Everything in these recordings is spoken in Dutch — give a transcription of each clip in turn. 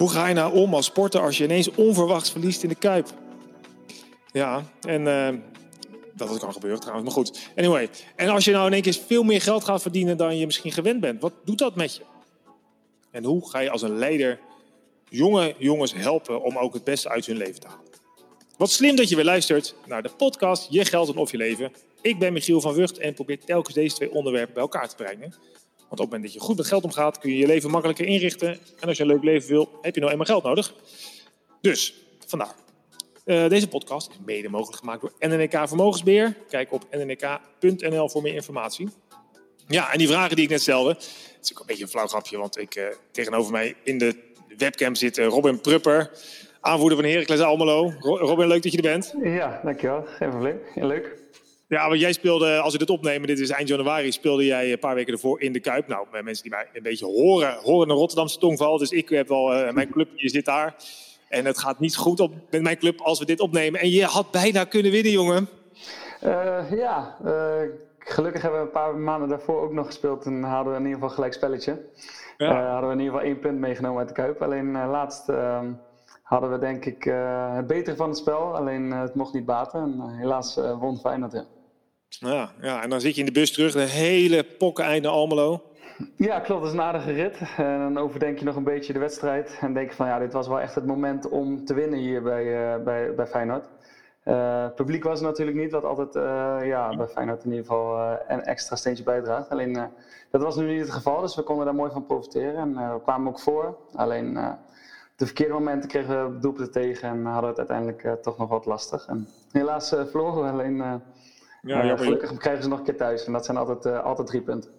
Hoe ga je nou om als sporter als je ineens onverwachts verliest in de Kuip? Ja, en uh, dat kan gebeuren trouwens, maar goed. Anyway, en als je nou in één keer veel meer geld gaat verdienen dan je misschien gewend bent, wat doet dat met je? En hoe ga je als een leider jonge jongens helpen om ook het beste uit hun leven te halen? Wat slim dat je weer luistert naar de podcast Je Geld en Of Je Leven. Ik ben Michiel van Wucht en probeer telkens deze twee onderwerpen bij elkaar te brengen. Want op het moment dat je goed met geld omgaat, kun je je leven makkelijker inrichten. En als je een leuk leven wil, heb je nou eenmaal geld nodig. Dus, vandaar. Uh, deze podcast is mede mogelijk gemaakt door NNK Vermogensbeheer. Kijk op nnk.nl voor meer informatie. Ja, en die vragen die ik net stelde, het is ook een beetje een flauw grapje, want ik, uh, tegenover mij in de webcam zit uh, Robin Prupper, aanvoerder van Heracles Almelo. Robin, leuk dat je er bent. Ja, dankjewel. Geen probleem. Leuk. Ja, want jij speelde, als we dit opnemen, dit is eind januari, speelde jij een paar weken ervoor in de Kuip. Nou, mensen die mij een beetje horen, horen de Rotterdamse tongval. Dus ik heb wel, uh, mijn club, je zit daar. En het gaat niet goed op met mijn club als we dit opnemen. En je had bijna kunnen winnen, jongen. Uh, ja, uh, gelukkig hebben we een paar maanden daarvoor ook nog gespeeld. En hadden we in ieder geval gelijk spelletje. Ja. hadden we in ieder geval één punt meegenomen uit de Kuip. Alleen laatst ehm, hadden we denk ik het betere van het spel. Alleen het mocht niet baten. En helaas won Feyenoord, ja. Ja, ja, en dan zit je in de bus terug, de hele pokken einde Almelo. Ja, klopt. Dat is een aardige rit. En dan overdenk je nog een beetje de wedstrijd. En denk je van ja, dit was wel echt het moment om te winnen hier bij, uh, bij, bij Feyenoord. Uh, publiek was het natuurlijk niet, wat altijd uh, ja, bij Feyenoord in ieder geval een extra steentje bijdraagt. Alleen dat was nu niet het geval, dus we konden daar mooi van profiteren. En we kwamen ook voor. Alleen de verkeerde momenten kregen we doelpunten tegen en hadden we het uiteindelijk toch nog wat lastig. En helaas verloren we alleen ja, ja, gelukkig krijgen ze nog een keer thuis. En dat zijn altijd, uh, altijd drie punten.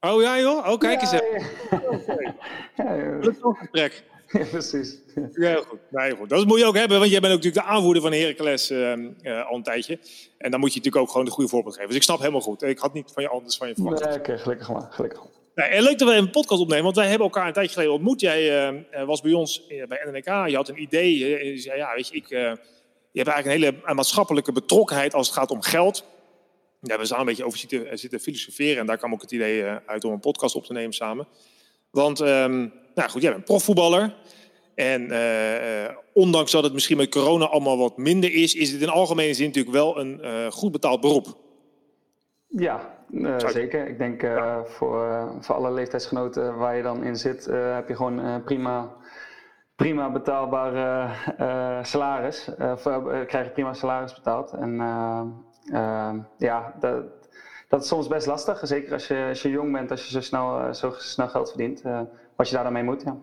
Oh ja joh? Oh kijk eens even. Ja, gesprek. Ja, precies. Ja, heel goed. Nee, goed. Dat moet je ook hebben, want jij bent ook natuurlijk de aanvoerder van Heracles uh, uh, al een tijdje. En dan moet je natuurlijk ook gewoon de goede voorbeeld geven. Dus ik snap helemaal goed. Ik had niet van je anders van je verwacht. Nee, oké, gelukkig maar. Gelukkig maar. Nee, leuk dat we een podcast opnemen, want wij hebben elkaar een tijdje geleden ontmoet. Jij uh, was bij ons bij NNK, je had een idee. Je zei, ja, weet je, ik je hebt eigenlijk een hele maatschappelijke betrokkenheid als het gaat om geld. Ja, we zijn een beetje over zitten, zitten filosoferen en daar kwam ook het idee eh, uit om een podcast op te nemen samen. Want, um, nou goed, jij bent profvoetballer. En uh, ondanks dat het misschien met corona allemaal wat minder is, is het in algemene zin natuurlijk wel een uh, goed betaald beroep. Ja, zeker. Ik denk voor, voor alle leeftijdsgenoten waar je dan in zit, heb je gewoon prima prima betaalbare uh, salaris. Uh, krijg je prima salaris betaald. En ja, dat, dat is soms best lastig. Zeker als je, als je jong bent, als je zo snel, zo snel geld verdient. wat je daar dan mee moet. Ja,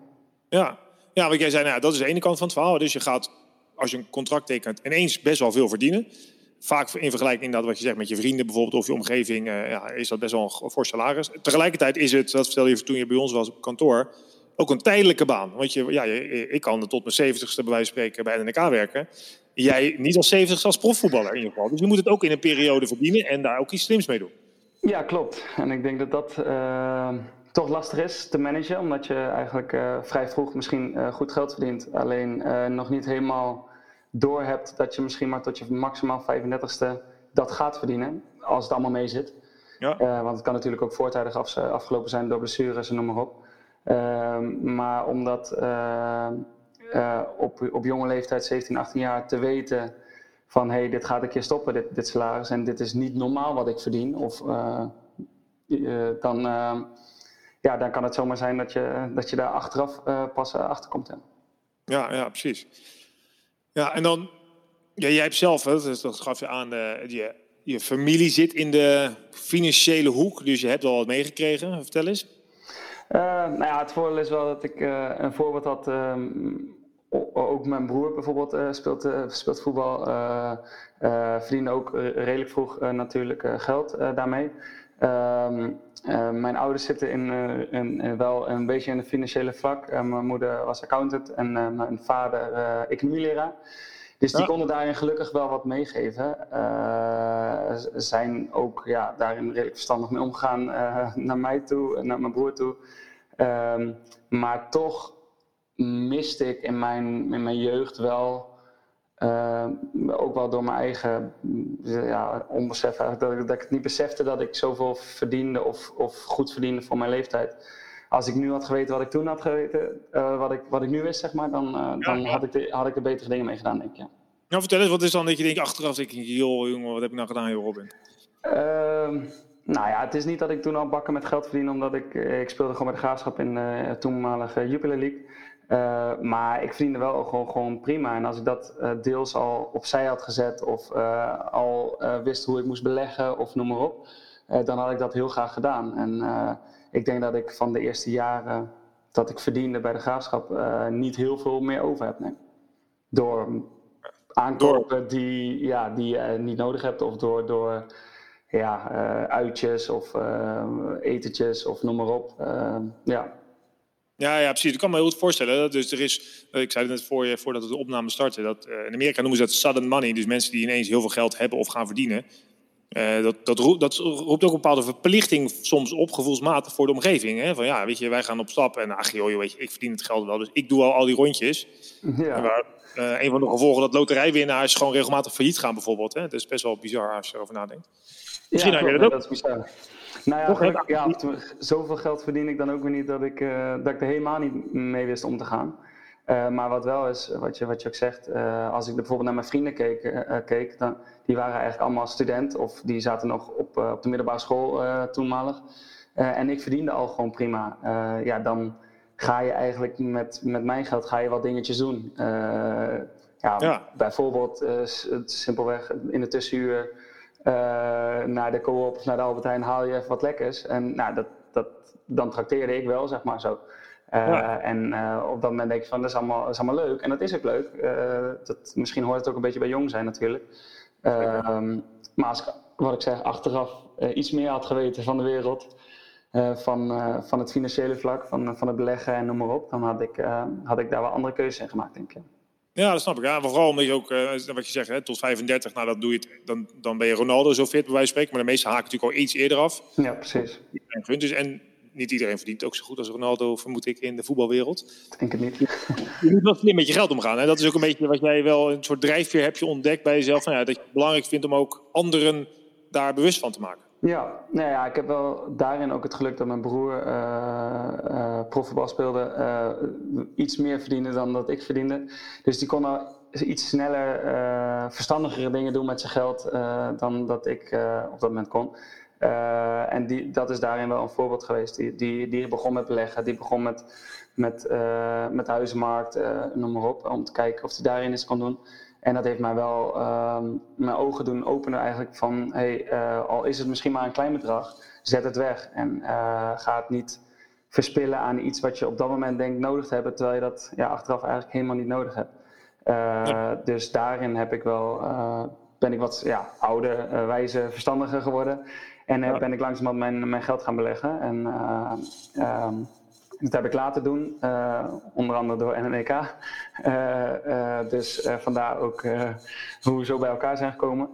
ja. ja want jij zei, nou, dat is de ene kant van het verhaal. Dus je gaat, als je een contract tekent, ineens best wel veel verdienen. Vaak in vergelijking met wat je zegt met je vrienden bijvoorbeeld of je omgeving, ja, is dat best wel een voor salaris. Tegelijkertijd is het, dat vertelde je toen je bij ons was op kantoor, ook een tijdelijke baan. Want je, ja, ik kan tot mijn zeventigste bij wijze van spreken bij NK werken. Jij niet als zeventigste als profvoetballer in ieder geval. Dus je moet het ook in een periode verdienen en daar ook iets slims mee doen. Ja, klopt. En ik denk dat dat uh, toch lastig is te managen. Omdat je eigenlijk uh, vrij vroeg misschien uh, goed geld verdient. Alleen nog niet helemaal door hebt dat je misschien maar tot je maximaal 35ste dat gaat verdienen. Als het allemaal mee zit. Ja. want het kan natuurlijk ook voortijdig af, afgelopen zijn door blessures en noem maar op. Ehm, maar omdat ehm, eh, op, op jonge leeftijd, 17, 18 jaar, te weten van hé, hey, dit gaat een keer stoppen, dit, dit salaris, en dit is niet normaal wat ik verdien, of, uh, dan, uh, ja, dan kan het zomaar zijn dat je, dat je daar achteraf pas achter komt. Ja, ja, precies. Ja, en dan, ja, jij hebt zelf, hè, dus dat gaf je aan, je, je familie zit in de financiële hoek, dus je hebt wel wat meegekregen. Vertel eens. Uh, nou ja, het voordeel is wel dat ik uh, een voorbeeld had. Um, ook mijn broer bijvoorbeeld uh, speelt, speelt voetbal. verdiende ook redelijk vroeg natuurlijk geld daarmee. Um, mijn ouders zitten in, in, wel een beetje in de financiële vlak. mijn moeder was accountant en mijn vader economieleraar. Dus die konden daarin gelukkig wel wat meegeven. Ze zijn ook ja, daarin redelijk verstandig mee omgegaan naar mij toe, naar mijn broer toe. Um, maar toch miste ik in mijn, in mijn jeugd wel, uh, ook wel door mijn eigen ja, onbesef, dat ik, dat ik het niet besefte dat ik zoveel verdiende of, of goed verdiende voor mijn leeftijd. Als ik nu had geweten wat ik toen had geweten, wat, ik, wat ik nu wist, zeg maar, dan, dan Had, ik de, had ik er betere dingen mee gedaan, denk ik. Ja. Nou, vertel eens, wat is dan dat je denkt achteraf, denk ik, joh, jongen, wat heb ik nou gedaan, joh, Robin? Ehm, nou ja, het is niet dat ik toen al bakken met geld verdiende, omdat ik, ik speelde gewoon bij de graafschap in de toenmalige Jupiler League. Uh, maar ik verdiende wel gewoon, gewoon prima. En als ik dat uh, deels al opzij had gezet of uh, al wist hoe ik moest beleggen of noem maar op, dan had ik dat heel graag gedaan. En ik denk dat ik van de eerste jaren dat ik verdiende bij de graafschap niet heel veel meer over heb. Nee. Door aankopen die, ja, die je niet nodig hebt of door, door ja, uitjes of etentjes of noem maar op. ja. Ja, ja, precies. Ik kan me heel goed voorstellen. Dus er is, ik zei het net voor je, voordat de opname startte, dat uh, in Amerika noemen ze dat sudden money. Dus mensen die ineens heel veel geld hebben of gaan verdienen. Uh, dat, dat, roept, dat roept ook een bepaalde verplichting soms op, gevoelsmatig, voor de omgeving. Hè? Van ja, weet je, wij gaan op stap en ach joh, weet je, ik verdien het geld wel, dus ik doe al al die rondjes. Ja. Maar, uh, een van de gevolgen dat loterijwinnaars gewoon regelmatig failliet gaan bijvoorbeeld. Hè? Dat is best wel bizar als je erover nadenkt. Misschien ja, je dat ook. Dat is bizar. Nou ja, ja, zoveel geld verdien ik dan ook weer niet dat ik, uh, dat ik er helemaal niet mee wist om te gaan. Uh, maar wat wel is, wat je, wat je ook zegt, uh, als ik bijvoorbeeld naar mijn vrienden keek, keek dan, die waren eigenlijk allemaal student of die zaten nog op, op de middelbare school toenmalig. en ik verdiende al gewoon prima. ja, dan ga je eigenlijk met, met mijn geld ga je wat dingetjes doen. Ja, ja, Bijvoorbeeld simpelweg in de tussenuur naar de co-op of naar de Albert Heijn haal je even wat lekkers. En nou, dat, dat, dan trakteerde ik wel, zeg maar zo. Uh, En uh, op dat moment denk je van, dat is allemaal, dat is allemaal leuk. En dat is ook leuk. dat, misschien hoort het ook een beetje bij jong zijn natuurlijk. Ehm, maar als ik, wat ik zeg, achteraf iets meer had geweten van de wereld... van, van het financiële vlak, van, van het beleggen en noem maar op... dan had ik, had ik daar wel andere keuzes in gemaakt, denk ik. Ja, dat snap ik. Ja, vooral omdat je ook, wat je zegt, hè, tot 35, nou, dat doe je het, dan, dan ben je Ronaldo zo fit, bij wijze van spreken. Maar de meeste haken natuurlijk al iets eerder af. Ja, precies. Dus, en niet iedereen verdient ook zo goed als Ronaldo, vermoed ik, in de voetbalwereld. Ik denk het niet. Je moet wel slim met je geld omgaan. Hè? Dat is ook een beetje wat jij wel, een soort drijfveer heb je ontdekt bij jezelf. Nou ja, dat je het belangrijk vindt om ook anderen daar bewust van te maken. Ja, nou ja, ik heb wel daarin ook het geluk dat mijn broer uh, uh, profvoetbal speelde, uh, iets meer verdiende dan dat ik verdiende. Dus die kon al iets sneller, verstandigere dingen doen met zijn geld dan dat ik op dat moment kon. En die, dat is daarin wel een voorbeeld geweest. Die, die, die begon met beleggen, die begon met, met, met huizenmarkt, noem maar op, om te kijken of hij daarin iets kon doen. En dat heeft mij wel ehm, mijn ogen doen openen eigenlijk van, hey, al is het misschien maar een klein bedrag, zet het weg. En ga het niet verspillen aan iets wat je op dat moment denkt nodig te hebben, terwijl je dat ja, achteraf eigenlijk helemaal niet nodig hebt. Dus daarin heb ik wel, ben ik wat ja, ouder, wijzer, verstandiger geworden. En ja. ben ik langzamerhand mijn, mijn geld gaan beleggen. En um, dat heb ik laten doen, uh, onder andere door NNEK. Uh, uh, dus vandaar ook hoe we zo bij elkaar zijn gekomen.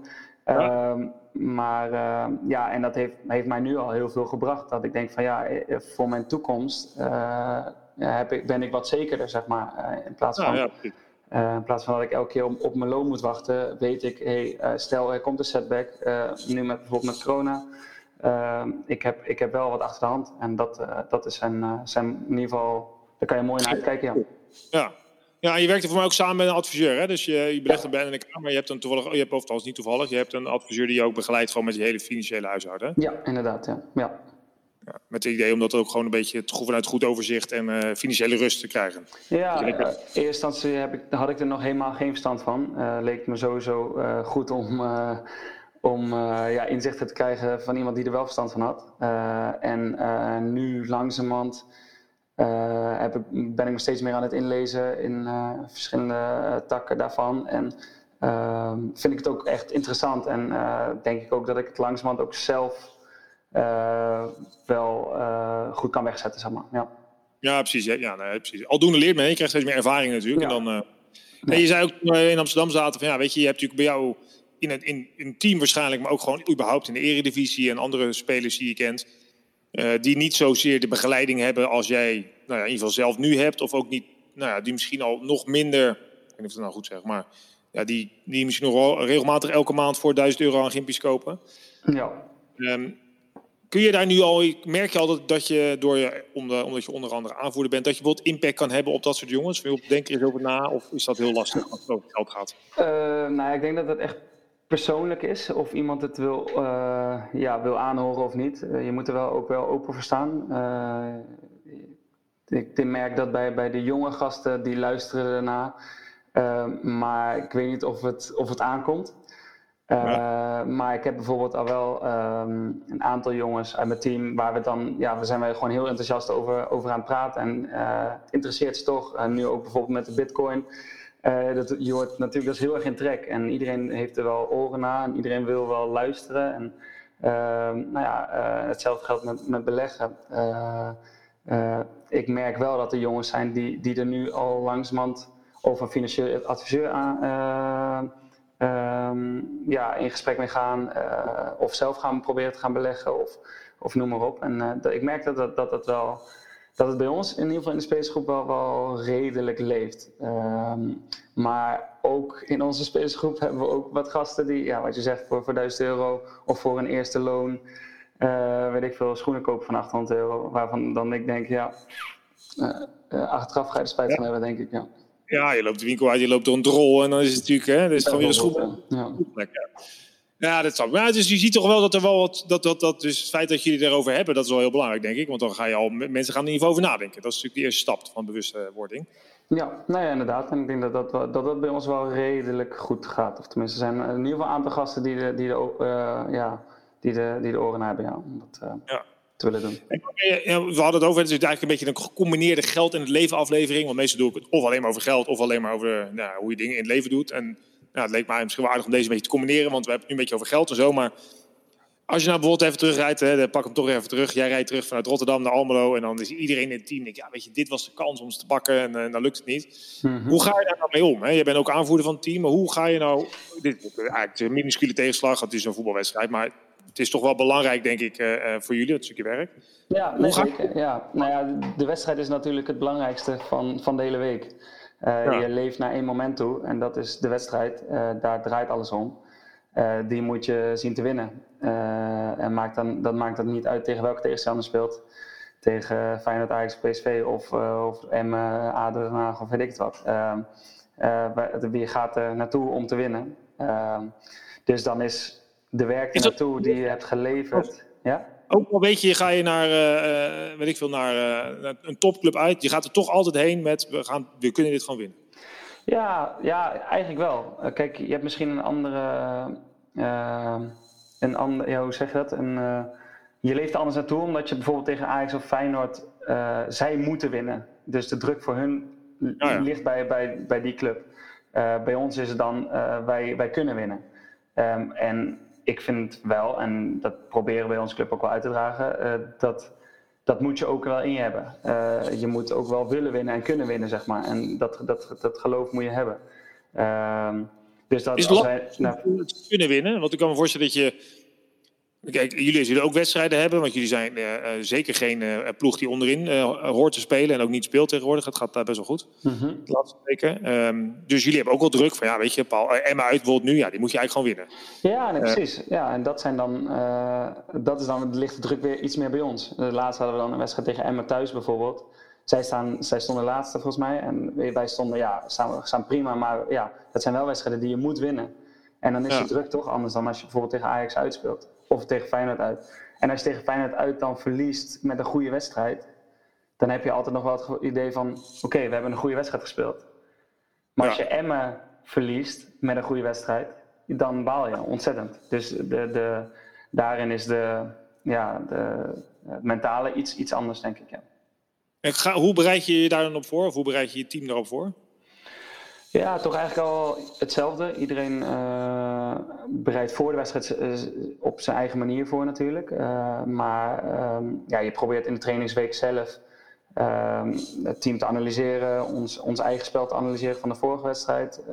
Ja. Ehm, maar ja, en dat heeft, heeft mij nu al heel veel gebracht. Dat ik denk van ja, voor mijn toekomst heb ik, ben ik wat zekerder, zeg maar. in, plaats van, ja, ja. in plaats van dat ik elke keer op, op mijn loon moet wachten, weet ik, hey, stel er komt een setback, nu met, bijvoorbeeld met corona. Ik, heb, ik heb wel wat achter de hand. En dat, dat is zijn, zijn in ieder geval, daar kan je mooi naar uitkijken. Ja. ja. Ja, je werkt er voor mij ook samen met een adviseur. Hè? Dus je, je belegt er bijna in de kamer. Je hebt een toevallig, je hebt overigens niet toevallig, je hebt een adviseur die je ook begeleidt gewoon met je hele financiële huishouden. Ja, inderdaad. Ja. Ja. Ja, met het idee om dat ook gewoon een beetje vanuit goed overzicht en uh, financiële rust te krijgen. Ja, in eerste instantie heb ik, had ik er nog helemaal geen verstand van. Uh, leek me sowieso uh, goed om om ja, inzichten te krijgen van iemand die er wel verstand van had. En nu langzamerhand heb ik, ben ik me steeds meer aan het inlezen in verschillende takken daarvan. En vind ik het ook echt interessant. En denk ik ook dat ik het langzamerhand ook zelf wel goed kan wegzetten, zeg maar. Ja, ja precies. Ja, ja nee, precies. Aldoende leert men, je krijgt steeds meer ervaring natuurlijk. Ja. En dan, ja. je zei ook in Amsterdam zaten van ja, weet je, je hebt natuurlijk bij jou in het, in, in team waarschijnlijk, maar ook gewoon überhaupt in de eredivisie en andere spelers die je kent. Uh, die niet zozeer de begeleiding hebben als jij nou ja, in ieder geval zelf nu hebt. Of ook niet, nou ja, die misschien al nog minder, ik weet niet of dat nou goed zeg, maar ja, die, die misschien nog regelmatig elke maand voor 1000 euro aan gimpies kopen. Ja. Um, kun je daar nu al, merk je al dat, dat je door je, omdat je onder andere aanvoerder bent, dat je bijvoorbeeld impact kan hebben op dat soort jongens? Wil denk je eens over na of is dat heel lastig als het over geld gaat? Uh, nou, ik denk dat het echt persoonlijk is, of iemand het wil, uh, ja, wil aanhoren of niet. Uh, je moet er wel ook wel open voor staan. ik merk dat bij, bij de jonge gasten, die luisteren ernaar. maar ik weet niet of het, of het aankomt. Uh, Maar ik heb bijvoorbeeld al wel um, een aantal jongens uit mijn team waar we dan, ja, we zijn wij gewoon heel enthousiast over, over aan het praten. En uh, het interesseert ze toch. En nu ook bijvoorbeeld met de Bitcoin. Uh, dat, je wordt natuurlijk dat is heel erg in trek. En iedereen heeft er wel oren naar en iedereen wil wel luisteren. En nou ja, hetzelfde geldt met, met beleggen. ik merk wel dat er jongens zijn die, die er nu al langzamerhand over een financieel adviseur aan um, ja, in gesprek mee gaan uh, of zelf gaan proberen te gaan beleggen of, of noem maar op. En uh, ik merk dat, dat, dat, dat, wel, dat het bij ons in ieder geval in de spacegroep wel, wel redelijk leeft. Um, maar ook in onze spacegroep hebben we ook wat gasten die, ja, wat je zegt, voor, voor 1000 euro of voor een eerste loon, uh, weet ik veel, schoenen kopen van 800 euro. Waarvan dan ik denk, ja, achteraf ga je er spijt van hebben, denk ik. Ja. Ja, je loopt de winkel uit, je loopt door een drol en dan is het natuurlijk, hè, dat is gewoon weer een schoen. Ja. Ja, dat snap ik. dus je ziet toch wel dat er wel wat. Dat, dat, dat, dus het feit dat jullie erover hebben, dat is wel heel belangrijk, denk ik. Want dan ga je al. Mensen gaan er in ieder geval over nadenken. Dat is natuurlijk de eerste stap van bewustwording. Ja, nou ja, inderdaad. En ik denk dat dat, dat dat bij ons wel redelijk goed gaat. Of tenminste, er zijn in ieder geval een aantal gasten die de, die de, uh, ja, die de, die de oren hebben. Ja. Uh, ja te willen doen. we hadden het over, het is eigenlijk een beetje een gecombineerde geld in het leven aflevering. Want meestal doe ik het of alleen maar over geld of alleen maar over nou, hoe je dingen in het leven doet. En nou, het leek mij misschien wel aardig om deze een beetje te combineren, want we hebben het nu een beetje over geld en zo. Maar als je nou bijvoorbeeld even terugrijdt, hè, dan pak hem toch even terug. Jij rijdt terug vanuit Rotterdam naar Almelo en dan is iedereen in het team. Denk, ja, weet je, dit was de kans om ze te pakken en, uh, dan lukt het niet. Mhm. Hoe ga je daar nou mee om? Hè? Je bent ook aanvoerder van het team, maar hoe ga je nou... Dit is eigenlijk een minuscule tegenslag, het is een voetbalwedstrijd, maar het is toch wel belangrijk, denk ik, uh, voor jullie, dat stukje werk. Ja, nee, zeker. Ja. Nou ja, de wedstrijd is natuurlijk het belangrijkste van, van de hele week. Uh, Je leeft naar één moment toe en dat is de wedstrijd. Uh, daar draait alles om. die moet je zien te winnen. en maakt dan, dat maakt het niet uit tegen welke tegenstander speelt. Tegen Feyenoord, Ajax, PSV of, of M, ADO Den Haag of weet ik het wat. je gaat er naartoe om te winnen. dus dan is de werk er naartoe die je hebt geleverd. Ja? Ook al weet je, ga je naar, uh, weet ik veel, naar, uh, een topclub uit. Je gaat er toch altijd heen met, we, gaan, we kunnen dit gewoon winnen. Ja, ja eigenlijk wel. Kijk, je hebt misschien een andere, een andere ja, hoe zeg je dat? Een, je leeft er anders naartoe, omdat je bijvoorbeeld tegen Ajax of Feyenoord, zij moeten winnen. Dus de druk voor hun ligt bij, bij, bij die club. bij ons is het dan, wij, wij kunnen winnen. Um, en ik vind wel, en dat proberen we bij onze club ook wel uit te dragen, uh, dat, dat moet je ook wel in je hebben. Uh, je moet ook wel willen winnen en kunnen winnen, zeg maar. En dat, dat, dat geloof moet je hebben. Uh, dus dat, Is het wij, nou, kunnen winnen? Want ik kan me voorstellen dat je Kijk, jullie zullen ook wedstrijden hebben, want jullie zijn uh, zeker geen uh, ploeg die onderin hoort te spelen en ook niet speelt tegenwoordig. Het gaat daar best wel goed, mm -hmm. de laatste weken. Um, dus jullie hebben ook wel druk van, ja, weet je, Paul, Emma uit bijvoorbeeld nu, ja, die moet je eigenlijk gewoon winnen. Ja, nee, precies. Ja, en dat zijn dan, dat is dan, ligt de druk weer iets meer bij ons. De laatste hadden we dan een wedstrijd tegen Emma thuis bijvoorbeeld. Zij, staan, zij stonden laatste volgens mij en wij stonden, ja, staan, staan prima, maar ja, dat zijn wel wedstrijden die je moet winnen. En dan is ja. de druk toch anders dan als je bijvoorbeeld tegen Ajax uitspeelt. Of tegen Feyenoord uit. En als je tegen Feyenoord uit dan verliest met een goede wedstrijd, dan heb je altijd nog wel het idee van: oké, we hebben een goede wedstrijd gespeeld. Maar als je Emmen verliest met een goede wedstrijd, dan baal je ontzettend. Dus de, de, daarin is de, ja, de, het mentale iets, iets anders, denk ik. Ja. En ga, hoe bereid je je daar dan op voor? Of hoe bereid je je team daarop voor? Ja, toch eigenlijk al hetzelfde. Iedereen uh, bereidt voor de wedstrijd eh, op zijn eigen manier voor natuurlijk. Uh, maar uh, ja, je probeert in de trainingsweek zelf ehm, het team te analyseren, ons, ons eigen spel te analyseren van de vorige wedstrijd.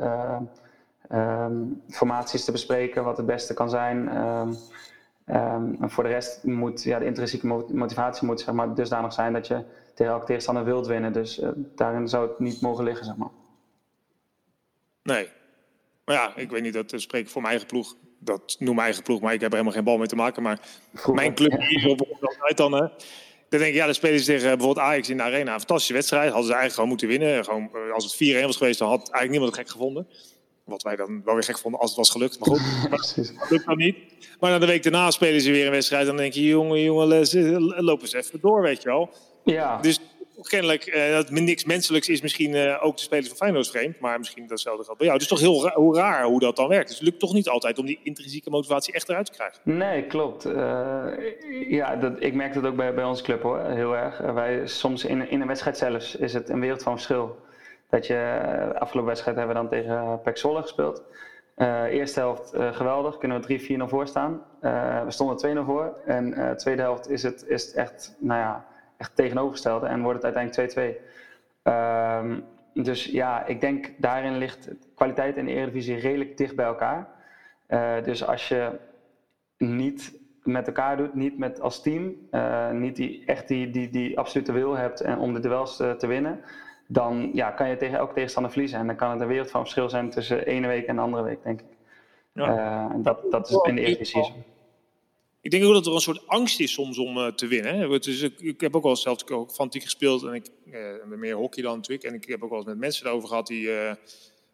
Ehm, formaties te bespreken, wat het beste kan zijn. en voor de rest moet ja, de intrinsieke motivatie moet zeg maar, dusdanig zijn dat je tegen elke tegenstander wilt winnen. Dus daarin zou het niet mogen liggen, zeg maar. Nee. Maar ja, ik weet niet, dat spreek ik voor mijn eigen ploeg. dat noem mijn eigen ploeg, maar ik heb er helemaal geen bal mee te maken. Maar mijn club is op altijd dan. Hè, dan denk ik, ja, dan spelen ze tegen bijvoorbeeld Ajax in de Arena. Een fantastische wedstrijd. Hadden ze eigenlijk gewoon moeten winnen. Gewoon, als het 4-1 was geweest, dan had eigenlijk niemand het gek gevonden. Wat wij dan wel weer gek vonden als het was gelukt. Maar goed, dat lukt dan niet. Maar na de week daarna spelen ze weer een wedstrijd. Dan denk je, jongen, jongen, lopen ze even door, weet je wel. Ja. Dus kennelijk, uh, dat niks menselijks is misschien uh, ook de spelers van Feyenoord vreemd. Maar misschien datzelfde geldt bij jou. Het is toch heel ra hoe raar hoe dat dan werkt. Dus het lukt toch niet altijd om die intrinsieke motivatie echt eruit te krijgen. Nee, klopt. Uh, ja, dat, ik merk dat ook bij, bij onze club hoor, heel erg. wij, soms in, in een wedstrijd zelfs is het een wereld van verschil. Dat je, afgelopen wedstrijd hebben we dan tegen Pek gespeeld. eerste helft geweldig, kunnen we 3-4 naar voor staan. we stonden 2-0 voor. En tweede helft is het, is het echt, nou ja echt tegenovergestelde en wordt het uiteindelijk 2-2. Um, dus ja, ik denk daarin ligt kwaliteit en de Eredivisie redelijk dicht bij elkaar. Uh, dus als je niet met elkaar doet, niet met als team, uh, niet die, echt die, die, die absolute wil hebt en om de duels te, te winnen, dan ja, kan je tegen elke tegenstander verliezen. En dan kan het een wereld van verschil zijn tussen de ene week en de andere week, denk ik. Ja. Uh, dat, dat is in de Eredivisie ik denk ook dat er een soort angst is soms om uh, te winnen. Hè. Dus ik, ik, heb ook wel zelf ook fanatiek gespeeld en ik uh, meer hockey dan natuurlijk. En ik heb ook wel eens met mensen erover gehad die. Uh,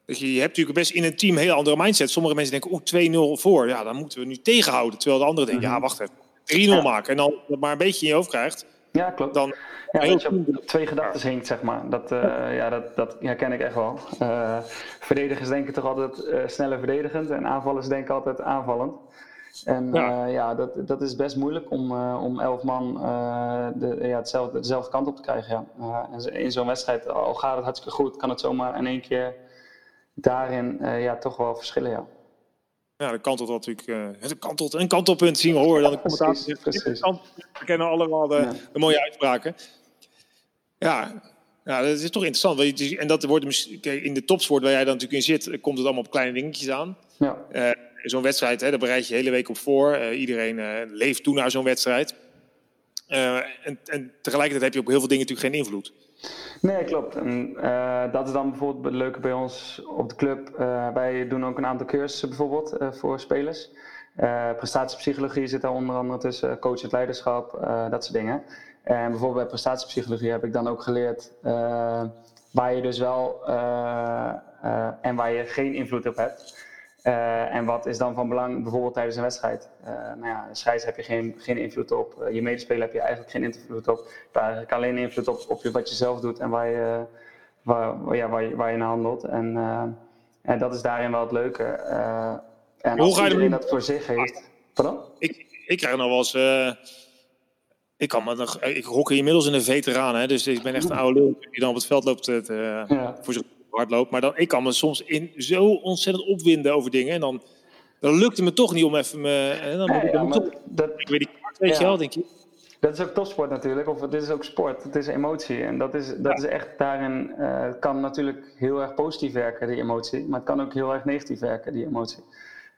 dat je, je hebt natuurlijk best in een team een hele andere mindset. Sommige mensen denken, oeh, 2-0 voor. Ja, dan moeten we nu tegenhouden. Terwijl de anderen denken, -hmm. ja, wacht even. 3-0 ja. maken. En dan dat maar een beetje in je hoofd krijgt. Ja, klopt. Dan, ja, heel dat je op twee gedachten hinkt, zeg maar. Dat, ja, dat, dat herken ik echt wel. verdedigers denken toch altijd sneller verdedigend. En aanvallers denken altijd aanvallend. En ja, uh, ja dat, dat is best moeilijk om, uh, om elf man uh, de, ja, hetzelfde, dezelfde kant op te krijgen. Ja. en in zo'n wedstrijd, al gaat het hartstikke goed, kan het zomaar in één keer daarin ja, toch wel verschillen. Ja. Ja, dat kantelt natuurlijk. Uh, het kantelt, een kantelpunt zien we horen. Dan de commentator. Precies, We kennen allemaal de, ja. de, mooie uitspraken. Ja, ja, dat is toch interessant. En dat wordt in de topsport waar jij dan natuurlijk in zit, komt het allemaal op kleine dingetjes aan. Ja. Uh, zo'n wedstrijd, hè, daar bereid je de hele week op voor. Uh, iedereen uh, leeft toe naar zo'n wedstrijd. Uh, en, en, tegelijkertijd heb je op heel veel dingen natuurlijk geen invloed. Nee, klopt. En, dat is dan bijvoorbeeld het leuke bij ons op de club. wij doen ook een aantal cursussen bijvoorbeeld voor spelers. prestatiepsychologie zit daar onder andere tussen, coachend leiderschap, dat soort dingen. En bijvoorbeeld bij prestatiepsychologie heb ik dan ook geleerd waar je dus wel en waar je geen invloed op hebt. Uh, en wat is dan van belang bijvoorbeeld tijdens een wedstrijd? Uh, nou ja, scheids heb je geen, geen invloed op. Uh, je medespeler heb je eigenlijk geen invloed op. Je hebt alleen invloed op, op wat je zelf doet en waar je, waar, ja, waar je, waar je naar handelt. En, en dat is daarin wel het leuke. en als iedereen dat voor zich heeft... Pardon? Ik, ik krijg nog wel eens... ik, kan nog, ik inmiddels in een veteraan, hè, dus ik ben echt een oude lul die dan op het veld loopt te, ja. voor zich hardloop. Maar dan, ik kan me soms in zo ontzettend opwinden over dingen. En dan, dan lukt het me toch niet om even me... En dan, toch, dat, ik weet je wel, denk je. Dat is ook topsport natuurlijk, of het is ook sport, het is emotie. En dat is, dat ja. is echt daarin, uh, het kan natuurlijk heel erg positief werken, die emotie. Maar het kan ook heel erg negatief werken, die emotie.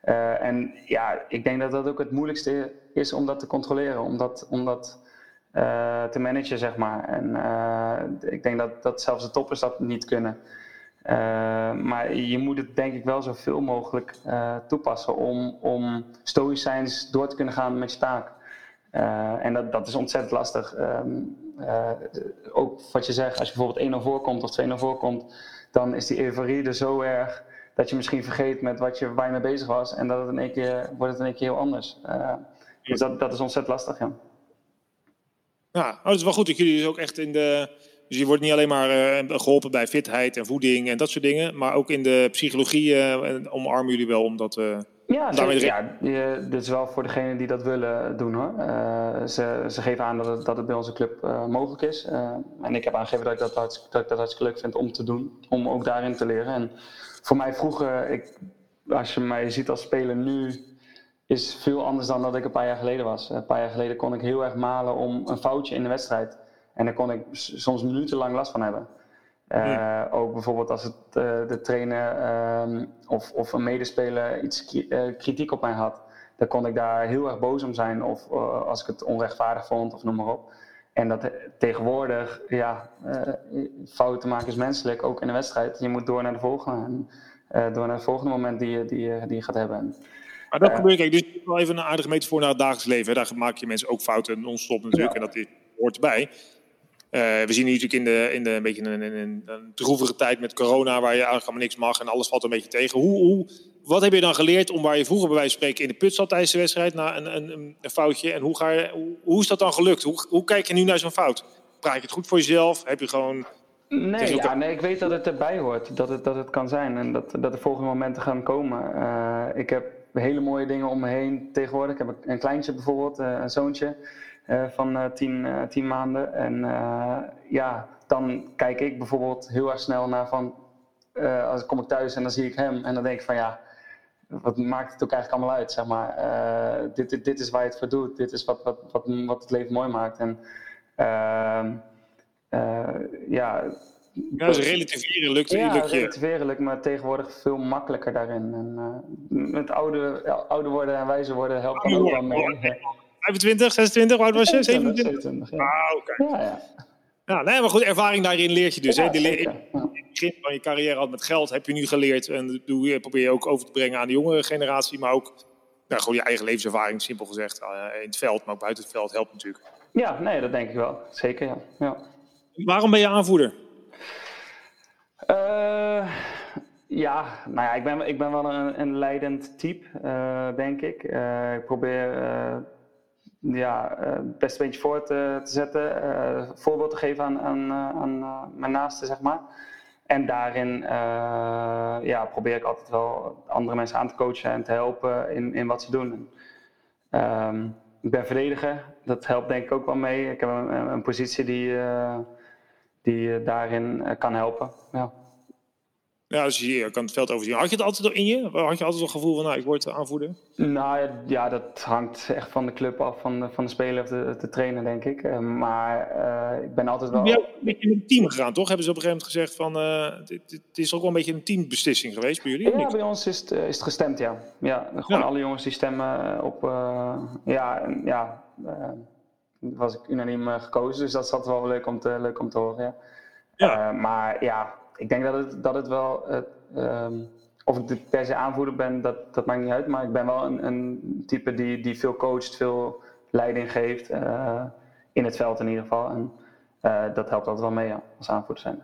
Uh, en ja, ik denk dat dat ook het moeilijkste is om dat te controleren, om dat, om dat uh, te managen, zeg maar. En ik denk dat, dat zelfs de toppers dat niet kunnen. Uh, maar je moet het denk ik wel zoveel mogelijk uh, toepassen om, om stoïcijns door te kunnen gaan met je taak. Uh, en dat, dat is ontzettend lastig. Um, ook wat je zegt, als je bijvoorbeeld 1-0 voorkomt of 2-0 voorkomt, dan is die euforie er zo erg dat je misschien vergeet met wat je, waar je mee bezig was en dat het in één keer, wordt het in één keer heel anders. dus dat, dat is ontzettend lastig, ja. Ja, oh, dat is wel goed dat jullie dus ook echt in de dus je wordt niet alleen maar uh, geholpen bij fitheid en voeding en dat soort dingen, maar ook in de psychologie uh, omarmen jullie wel om dat. Uh, ja, ja, dit is wel voor degenen die dat willen doen hoor. ze, ze geven aan dat het, dat het bij onze club mogelijk is. en ik heb aangegeven dat ik dat, dat ik dat hartstikke leuk vind om te doen, om ook daarin te leren. En voor mij vroeger, ik, als je mij ziet als speler nu, is veel anders dan dat ik een paar jaar geleden was. Een paar jaar geleden kon ik heel erg malen om een foutje in de wedstrijd. En daar kon ik soms minutenlang last van hebben. Uh, Ook bijvoorbeeld als het, uh, de trainer uh, of, of een medespeler iets eh, kritiek op mij had. Dan kon ik daar heel erg boos om zijn of als ik het onrechtvaardig vond of noem maar op. En dat tegenwoordig, ja, fouten maken is menselijk, ook in een wedstrijd. Je moet door naar de volgende. En, door naar het volgende moment die je, die, die je gaat hebben. Maar dat gebeurt, kijk, dus wel even een aardige metafoor naar het dagelijks leven. Daar maak je mensen ook fouten non-stop natuurlijk. En dat hoort erbij. Uh, we zien natuurlijk in de, in de een beetje een, een, een, droevige tijd met corona, waar je eigenlijk allemaal niks mag en alles valt een beetje tegen. Hoe, hoe, wat heb je dan geleerd om waar je vroeger bij wijze van spreken in de put zat tijdens de wedstrijd na een, een, een foutje? En hoe, ga je, hoe, hoe, is dat dan gelukt? Hoe, hoe kijk je nu naar zo'n fout? Praat je het goed voor jezelf? Heb je gewoon. Nee, ja, nee, ik weet dat het erbij hoort, dat het, dat het kan zijn en dat, dat de volgende momenten gaan komen. Uh, ik heb hele mooie dingen om me heen tegenwoordig. Ik heb een kleintje bijvoorbeeld, uh, een zoontje. Eh, van uh, tien, uh, tien maanden. En ja, dan kijk ik bijvoorbeeld heel erg snel naar van, als ik kom ik thuis en dan zie ik hem en dan denk ik van ja, wat maakt het ook eigenlijk allemaal uit, zeg maar. dit, dit, dit, is waar je het voor doet, dit is wat, wat, wat, wat het leven mooi maakt. En ehm, ja... Ja, dus relativeren lukt, ja, lukt je. relativeren lukt me tegenwoordig veel makkelijker daarin. En, met ouder, ouder worden en wijzer worden helpt dan ook wel mee. 25, 26, hoe oud was je? 27? 27 ja. Ah, oké. Ja, ja. Ja, nee, maar goed, ervaring daarin leert je dus. hè? In het begin van je carrière al met geld heb je nu geleerd. En dat probeer je ook over te brengen aan de jongere generatie. Maar ook nou, gewoon je eigen levenservaring, simpel gezegd. Uh, in het veld, maar ook buiten het veld helpt natuurlijk. Ja, nee, dat denk ik wel. Zeker, ja. ja. Waarom ben je aanvoerder? Uh, ja, nou ja, ik ben, ik ben wel een, een leidend type, uh, denk ik. ik probeer ja, uh, best een beetje voor te, te zetten, uh, voorbeeld te geven aan, aan mijn naasten, zeg maar. En daarin ja, probeer ik altijd wel andere mensen aan te coachen en te helpen in, in wat ze doen. Um, ik ben verdediger, dat helpt denk ik ook wel mee. Ik heb een, een positie die, die daarin kan helpen. Ja. Ja, dus je kan het veld overzien. Had je het altijd in je? Had je altijd het gevoel van, nou, ik word aanvoerder? Nou ja, dat hangt echt van de club af, van de, van de speler of de, de trainer, denk ik. Uh, maar uh, ik ben altijd wel... Hebt een beetje in een team gegaan, toch? Hebben ze op een gegeven moment gezegd van, uh, het is ook wel een beetje een teambeslissing geweest bij jullie? Ja, bij ons is het, is het gestemd, ja. Ja, gewoon ja. alle jongens die stemmen op, ja, ja, was ik unaniem gekozen. Dus dat zat wel leuk om te, leuk om te horen, ja. ja. maar ja, ik denk dat het, dat het wel. Um, of ik de per se aanvoerder ben, dat, dat maakt niet uit. Maar ik ben wel een, een type die, die veel coacht, veel leiding geeft. Uh, in het veld in ieder geval. En uh, dat helpt altijd wel mee ja, als aanvoerder zijn.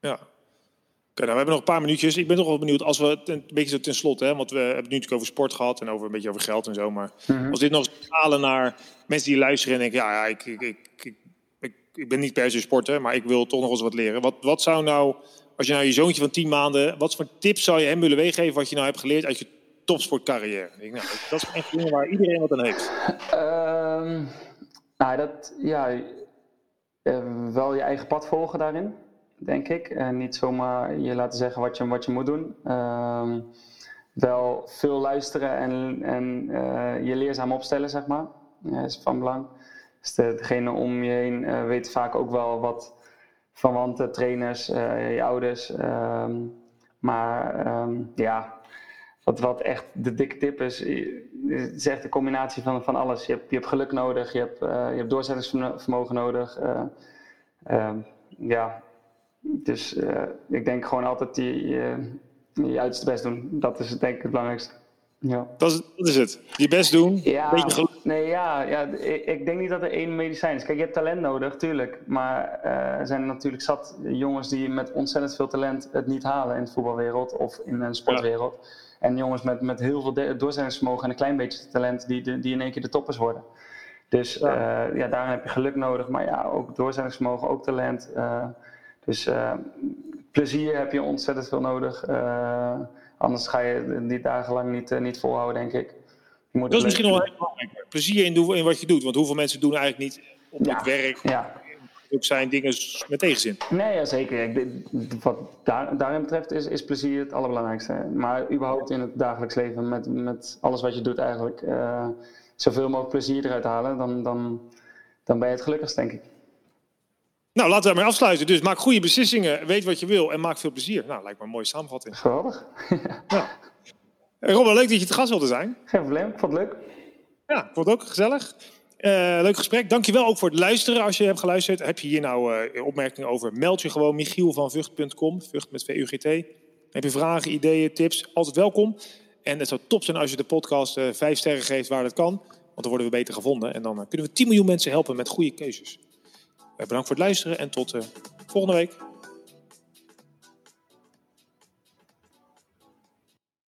Ja. Oké, nou, we hebben nog een paar minuutjes. Ik ben toch wel benieuwd, als we het een beetje zo ten slotte, hè, want we hebben het nu natuurlijk over sport gehad en over een beetje over geld en zo. Maar mm -hmm. als dit nog halen naar mensen die luisteren en denken, ja, ja ik, ik, ik, ik ben niet per se sporter, maar ik wil toch nog eens wat leren. Wat, wat zou nou, als je nou je zoontje van 10 maanden, wat voor tips zou je hem willen meegeven wat je nou hebt geleerd uit je topsportcarrière? Ik, nou, dat is echt dingen waar iedereen wat aan heeft. Um, nou, dat, ja, uh, wel je eigen pad volgen daarin, denk ik. En niet zomaar je laten zeggen wat je, wat je moet doen. Uh, wel veel luisteren en, en uh, je leerzaam opstellen, zeg maar. Ja, is van belang. Dus de, degene om je heen uh, weet vaak ook wel wat verwanten, trainers, uh, je ouders. Um, maar um, ja, wat, wat echt de dikke tip is, is echt een combinatie van, van alles. Je hebt, je hebt geluk nodig, je hebt, uh, je hebt doorzettingsvermogen nodig. Um, ja, dus ik denk gewoon altijd je, je, je uiterste best doen. Dat is denk ik het belangrijkste. Ja. Dat, is, dat is het. Je best doen. Ja, beetje nee, ja, ja ik, ik, denk niet dat er één medicijn is. Kijk, je hebt talent nodig, tuurlijk. Maar uh, er zijn natuurlijk zat jongens die met ontzettend veel talent het niet halen in de voetbalwereld of in een sportwereld. Ja. En jongens met, met heel veel doorzettingsvermogen en een klein beetje talent die, die in één keer de toppers worden. Dus ja. Uh, ja, daarin heb je geluk nodig, maar ja, ook doorzettingsvermogen, ook talent. Uh, dus plezier heb je ontzettend veel nodig. Anders ga je die dagenlang niet, niet volhouden, denk ik. Dat is misschien wel heel belangrijk. Plezier in, in, wat je doet. Want hoeveel mensen doen eigenlijk niet op ja, het werk. Ja. Ook zijn dingen met tegenzin. Nee, ja, zeker. Ik, wat daar, daarin betreft is, is plezier het allerbelangrijkste. Maar überhaupt in het dagelijks leven, met, met alles wat je doet eigenlijk, uh, zoveel mogelijk plezier eruit halen, dan, dan, dan ben je het gelukkigst, denk ik. Nou, laten we daarmee afsluiten. Dus maak goede beslissingen, weet wat je wil en maak veel plezier. Nou, lijkt me een mooie samenvatting. Geweldig. ja. Robert, leuk dat je te gast wilde zijn. Geen probleem, ik vond het leuk. Ja, ik vond het ook gezellig. Uh, leuk gesprek. Dankjewel ook voor het luisteren. Als je hebt geluisterd, heb je hier nou uh, opmerkingen over, meld je gewoon Michiel van Vught.com, Vught met VUGT. Heb je vragen, ideeën, tips, altijd welkom. En het zou top zijn als je de podcast uh, vijf sterren geeft waar het kan. Want dan worden we beter gevonden. En dan kunnen we 10 miljoen mensen helpen met goede keuzes. bedankt voor het luisteren en tot volgende week.